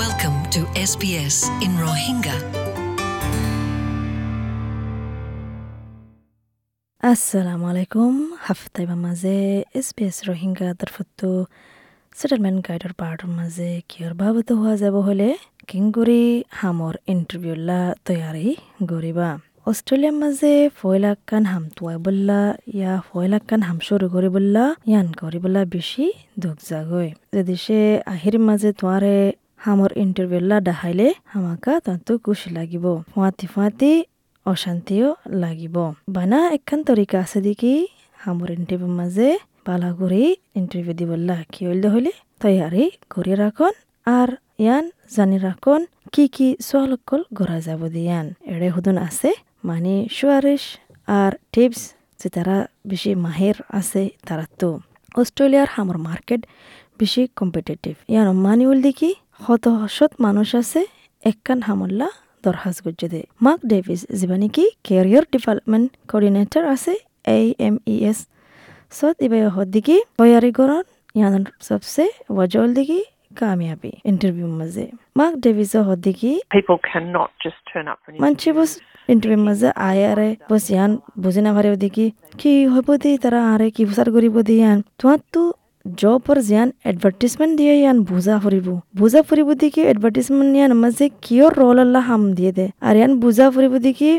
Welcome to SBS in Rohingya. assalamu alaikum haftaiba maze sbs Rohingya তরফতো settlement গাইডৰ পাৰ্টৰ মাজে কিয়ৰ বাবতো হোৱা যাব হলে কিংগুৰি হামৰ ইণ্টাৰভিউলা তৈয়াৰী গৰিবা অষ্ট্ৰেলিয়াৰ মাজে ফয়লাক্কান হাম তুৱাই বল্লা ইয়া ফয়লাক্কান হাম সৰু কৰি বল্লা ইয়ান কৰিবলা বেছি দুখ জাগৈ যদি সে আহিৰ মাজে তোৱাৰে হামৰ ইণ্টাৰভিউলা দেখাইলে হামাকা তাতো কুশি লাগিব ফুৱাতি ফুৱাতি অশান্তিও লাগিব বানা একখান তরিকা আছে দেখি হামর ইন্টারভিউ মাঝে পালা করে ইন্টারভিউ দিবল্লা কি হইল হইলে তৈয়ারি করে রাখন আর ইয়ান জানি রাখন কি কি সোয়ালকল গড়া যাব দিয়ান এড়ে হুদন আছে মানে সুয়ারিশ আর টিপস যে তারা বেশি মাহের আছে তারা তো অস্ট্রেলিয়ার হামর মার্কেট বেশি কম্পিটিটিভ ইয়ান মানি উল দেখি শত শত মানুষ আছে একখান হামল্লা দরখাস্ত করছে দে। মার্ক ডেভিস যিবা নেকি কেৰিয়াৰ ডেভেলপমেণ্ট কোঅৰ্ডিনেটৰ আছে এ এম ই এছ সত ইবাই হদ্দিকি তৈয়ারি করন ইয়ান সবসে ওয়াজল দিকি কামিয়াবি ইন্টারভিউ মাঝে। মার্ক ডেভিস হদ্দিকি মানছি বস ইন্টারভিউ মাঝে আয় আরে বস ইয়ান বুঝি না পারে দেখি কি হইব দি তারা আরে কি বুসার করিব দি ইয়ান। তোমার তো জবর জিয়ান এডভার্টিজমেন্ট দিয়ে ইয়ান বুজা ফুরিব বুজা ফুরিব দেখি এডভার্টিজমেন্ট ইয়ান মাঝে কিয়র রোল আল্লাহ হাম দিয়ে দে আর ইয়ান বুজা ফুরিব দেখি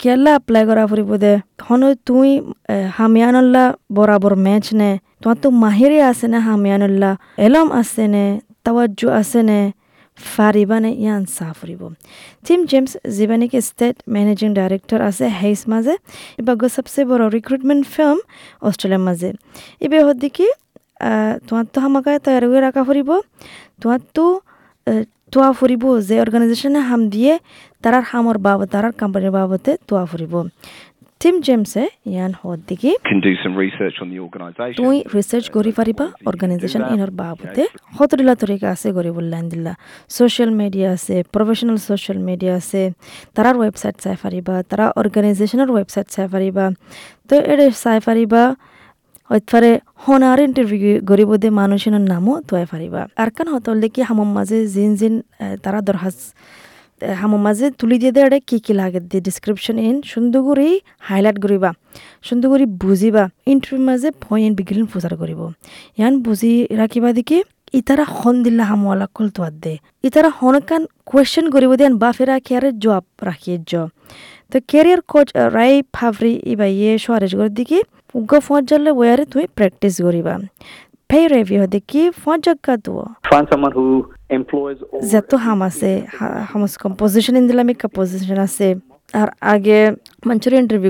কেলা এপ্লাই করা ফুরিব দে হন তুই হামিয়ানুল্লাহ বরাবর ম্যাচ নে তোমার তো মাহিরে আছে না হামিয়ানুল্লাহ এলম আছে নে তাওয়াজ্জু আছে নে ফারিবানে ইয়ান সাফরিব টিম জেমস যিবা নেকি ষ্টেট মেনেজিং ডাইৰেক্টৰ আছে হেইচ মাজে এবার সবচেয়ে বড় রিক্রুটমেন্ট ফার্ম অস্ট্রেলিয়ার মাঝে এবার হদ্দি কি তোমার তো হামাকায় করে রাখা ফুরিব। তোমার তোয়া ফুরিব যে অর্গানাইজেশনে হাম দিয়ে তারার হামর বাবদ তারার কোম্পানির বাবদে তোয়া ফুরিব। টিম জেমসে ইয়ান হদ দিকে তুই রিসার্চ করি পারিবা অর্গানাইজেশন ইনর বাবদে হতরিলা তরিকা আছে গরি বললেন দিল্লা সোশ্যাল মিডিয়া আছে প্রফেশনাল সোশ্যাল মিডিয়া আছে তারার ওয়েবসাইট চাই পারিবা তারা অর্গানাইজেশনের ওয়েবসাইট চাই পারিবা। তো এটা চাই পারিবা হইতফারে হনার ইন্টারভিউ গরিব দে মানুষের নামও তোয়াই ফারিবা আর কান হতল দেখি হামম মাঝে জিন জিন তারা দরহাস হামম মাঝে তুলি দিয়ে দেয় কি কি লাগে? দিয়ে ডিসক্রিপশন ইন সুন্দর করে হাইলাইট করিবা সুন্দর করে বুঝিবা ইন্টারভিউ মাঝে পয়েন্ট বিগিলিন প্রচার করিব। ইয়ান বুঝি রাখিবা দেখি ইতারা হন দিল্লা হামওয়ালা কল তোয়ার দে ইতারা হনকান কোয়েশ্চেন করিব দেন বা ফেরা কেয়ারে জবাব রাখিয়ে জ তো কেরিয়ার কোচ রাই ফাভরি ইবা ইয়ে সোয়ারেজ করে দিকে উগ্র ফোঁচ জানলে ওয়ারে তুমি প্র্যাকটিস করিবা। ফেই রেভিউ দেখি তো find someone who employs all যত হাম আছে হা- হামস কম্পোজিশন ইন দিলাম কম্পোজিশন আছে। আর আগে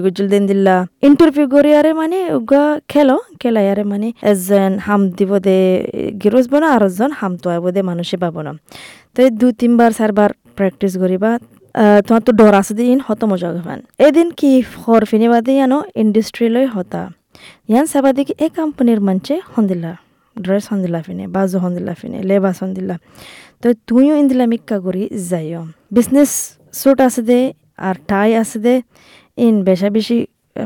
গুজল দিন দিলা ইন্টারভিউ করি আরে মানে উগা খেলো, খেলাই আরে মানে এজন হাম দিব দে, গিরোজ বনা, আর এজন হাম তো আইব দে, মানুষে পাবো না তো দু তিনবার চারবার প্র্যাকটিস করিবা। তোমার তো ডর আছে দিন, হত মজা গান এদিন কি হর ফিনিবা দিয়ে জানো ইন্ডাস্ট্রিলৈ হতা। ইয়ান চাবা দেখি এই কোম্পানির মঞ্চে হন্দিলা ড্রেস হন্দিলা ফিনে, বাজু হন্দিলা ফিনে, লেবাস হন্দিলা তো তুইও ইন্দিলা মিক্কা করি যাইও। বিজনেস স্যুট আছে দে আর টাই আছে দে ইন বেশা বেশি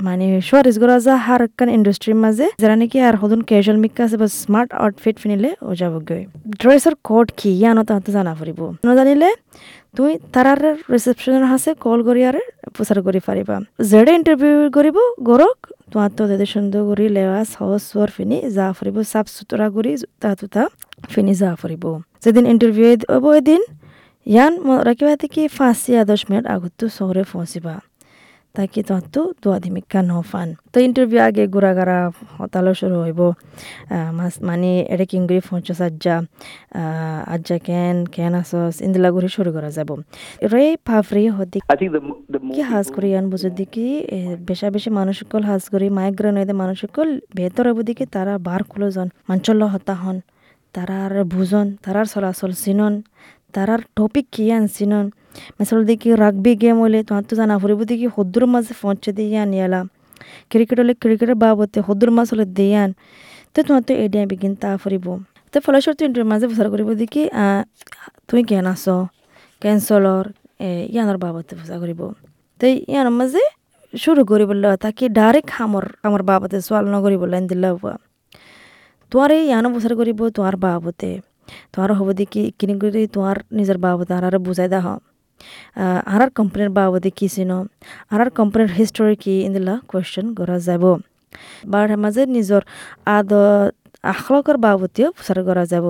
মানে সোয়ারিজ করা যা হার একখান ইন্ডাস্ট্রির মাঝে, যারা নাকি আর হদুন ক্যাজুয়াল মিক্কা আছে, বা স্মার্ট আউটফিট ফিনিলে ও যাব গই ড্রেসের কোড কি ইয়ানো তাহতে জানা ফুরিব। জানিলে তুই তারার রিসেপশনের হাসে কল করি আর প্রচার করি পারিবা যেডে ইন্টারভিউ করিব, গরক, তোমার তো তাদের সুন্দর করি লেবাস হস সর ফিনি, যা ফুরিব, সাফ সুতরা করি তা তুতা ফিনি যা ফুরিব। যেদিন ইন্টারভিউ হব এদিন থেকে পাঁচ ইয়া দশ মিনিট আগত শহরে পৌঁছিবা তাকে তোমার তো দোয়া দিমিকা নফান তো ইন্টারভিউ আগে ঘোরাঘাড়া হতালো শুরু হইব মানে এটা কিংগুড়ি পৌঁছ আজ্জা আজ্জা কেন কেন আসস ইন্দিলা ঘুরে শুরু করা যাব রে পাফরি হদি কি হাজ করি আন বুঝে দিকে বেশা বেশি মানুষ সকল হাজ করি মাইগ্রেন হইতে মানুষ সকল বেহতর হইব দিকে তারা বার খুলো জন মাঞ্চল হতা হন তারার বুঝন তারার চলাচল চিনন তারার টপিক কি আন চিনন মাসল দিকে রাগবি গেম হইলে তোমার তো জানা ফুরিব দিকে হদ্দুর মাঝে পৌঁছে দিয়ে আন ইয়ালা। ক্রিকেট হলে ক্রিকেটের বাবতে হদ্দুর মাছ হলে দিয়ে আন। তো তোমার তো এডিয়া বিগিন তা ফুরিব। তো ফলস্বর তুই মাঝে প্রচার করিব দিকে তুই কেন আস? ক্যান্সলর ইয়ানোর বাবতে প্রচার করিব। তো ইয়ানোর মাঝে শুরু করি বললে তাকে ডাইরেক্ট খামর আমার বাবতে সোয়াল নকরি বললেন দিল্লা তোমার এই ইয়ানো বছর করিব তোমার বাবতে। তোমার হব দেখি কিনি করে তোমার নিজের বাবদ আর বুঝাই দা আর কোম্পানির বাবদে কি চিন? আর কোম্পানির হিস্টোরি কি ইন্দিলা কোয়েশ্চন কৰা যাব। বাৰ মাজে নিজৰ আদ আখলকৰ বাবতেও প্ৰচাৰ কৰা যাব।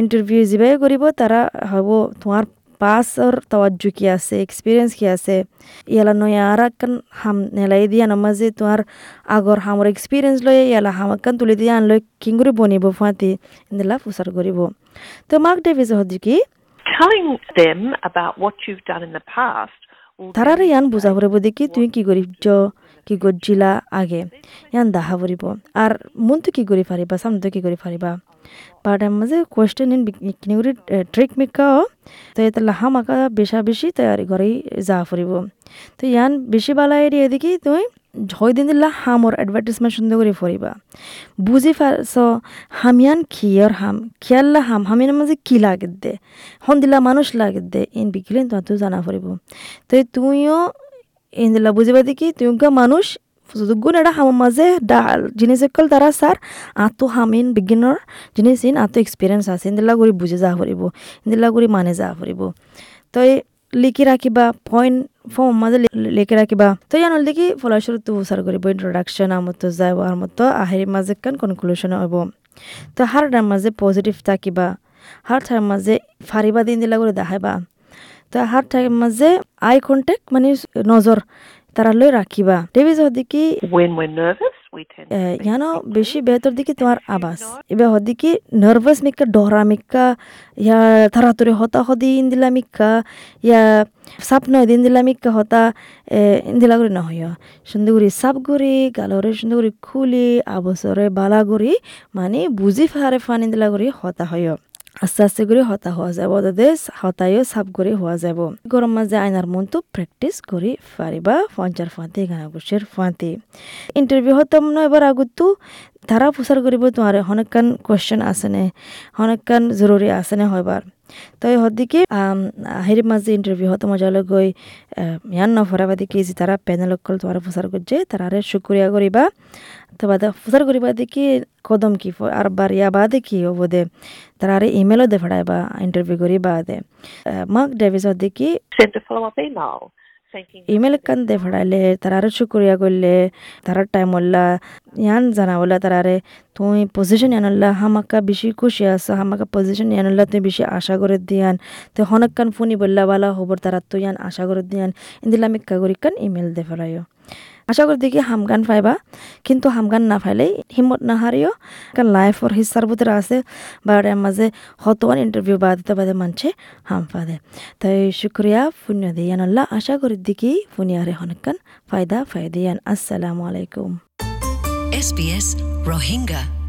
ইণ্টাৰভিউ যিবাই কৰিব তারা হব। তোমার পাসর তওয়াজ্জু কি আছে এক্সপিরিয়েন্স কি আছে ইয়ালা নয় আর কান হাম নেলাই দিয়া নমাজে তোমার আগর হামর এক্সপিরিয়েন্স লয় ইয়ালা হামাকান তুলি দিয়া আনলৈ কিংগুৰি বনিব ফাঁতি ইন্দিলা প্ৰচাৰ কৰিব তো মাক ডেভিজ হদি কি Telling them about what you've done in the past তারারে ইয়ান বুঝা ফুরিব দেখি তুই কি করিছ কি করছিলা আগে ইয়ান দেখা ফুরিব আর মন তো কি করি পারিবা সামনে তো কি করি পারিবা কোয়েশ্চেন ইন কিনি করে ট্রিক মিকাও তো লাহা মাকা বেশা বেশি তৈয়ারি করেই যা ফুরিব। তো ইয়ান বেশি বালা এরিয়া দেখি তুই হয় দিন দিলা হামর এডভার্টাইজমেন্ট সুন্দর করে ফুরিবা। বুঝি পারছ হামিয়ান খিয়র হাম খিয়াল্লা হাম হামিয়ার মাঝে কি লাগে দে? হন দিলা মানুষ লাগে দে, ইন বিকিলেন তো জানা ফুরিব। তো তুইও, ইন দিলা বুঝিবা দেখি তুইকা মানুষ গুণ এটা হামার মাঝে জিনিস কল তারা স্যার আতো হামিন বিজ্ঞানৰ জিনিস ইন আতো এক্সপিৰিয়েঞ্চ আছে ইন্দিলা কৰি বুজি যা ফুৰিব ইন্দিলা কৰি মানে যা ফুৰিব তই লিখি ৰাখিবা পইণ্ট ফৰ্ম মাজে লিখি ৰাখিবা তই ইয়ান হল দেখি ফলস্বৰূপ তো উচাৰ কৰিব ইন্ট্ৰডাকশ্যন আমতো যায় আর মতো আহেৰি মাজে কান কনক্লুশন হ'ব তো হার টাইম মাঝে পজিটিভ থাকিবা হার টাইম মাঝে ফারিবা দিন দিলা করে দেখাইবা তো হার টাইম মাঝে আই কন্টেক্ট মানে নজর তারালৈ রাখিবা। দেবী হদিকি ইয়ানো. বেশি বেহতর দিকে তোমার আবাস। এবার হদিকি নার্ভাস মিক্কা ডহরা মিক্কা ইয়া তাড়াতাড়ি হতা হদি ইন্দিলা মিক্কা ইয়া সাপ নয় দিন দিলা মিক্কা হতা ইন্দিলা করে নহয় সুন্দর করে সাপ করে গালরে সুন্দর করে খুলি আবসরে বালা করে মানে বুঝি ফারে ফান ইন্দিলা করে হতা হয় আস্তে আস্তে করে হতা হওয়া যাব তাতে হতায়ও সাপ করে হওয়া যাব গরম মাঝে আয়নার মনটো প্র্যাকটিস করে পারিবা ফঞ্চার ফাঁতে গানা গুছের ফাঁতে। ইন্টারভিউ হতাম ন, এবার আগতো তারা প্রচার করিব তোমার। অনেকখান কোয়েশ্চেন আছেনে অনেকখান জরুরি আছেনে হয়বার। তো হদিকে হেরি মাঝে ইন্টারভিউ হতো মজালৈ গৈ ইয়ান দেখি যে তারা প্যানেল অকল তোমার প্রচার করছে তারারে শুক্রিয়া করিবা তো বাদে প্রচার করিবা দেখি কদম কি আর বার ইয়া বাদে কি হব দে? তারারে ইমেলও দে ফড়াইবা ইন্টারভিউ করি বাদে মাক ডেভিস দেখি thanking ইমেল কান দে ফড়াইলে তারারে শুক্রিয়া করলে তারার টাইম হল্লা ইয়ান জানাবলা তারারে তুই পজিশন ইয়ানল্লা হামাকা বেশি খুশি আছো, হামাকা পজিশন ইয়ানল্লা তুই বেশি আশা করে দিয়ান। তুই হনক কান ফোনি বললা, বালা হবর তারা, তুই ইয়ান আশা করে দিয়ান। ইন্দিলা মিক্কা করি কান ইমেল দে ফেলাইও। আশা করি দেখি হামগান পাইবা কিন্তু হামগান না পাইলে হিম্মত না হারিও। কারণ লাইফর হিসার ভিতরে আছে বা মাঝে হতওয়ান ইন্টারভিউ বাদিতে বাদে মানছে হাম পাদে তাই শুক্রিয়া পুণ্য দিয়ান আল্লাহ আশা করি দেখি পুনিয়ারে হনকান ফায়দা ফায়দিয়ান আসসালামু আলাইকুম। SBS Rohingya.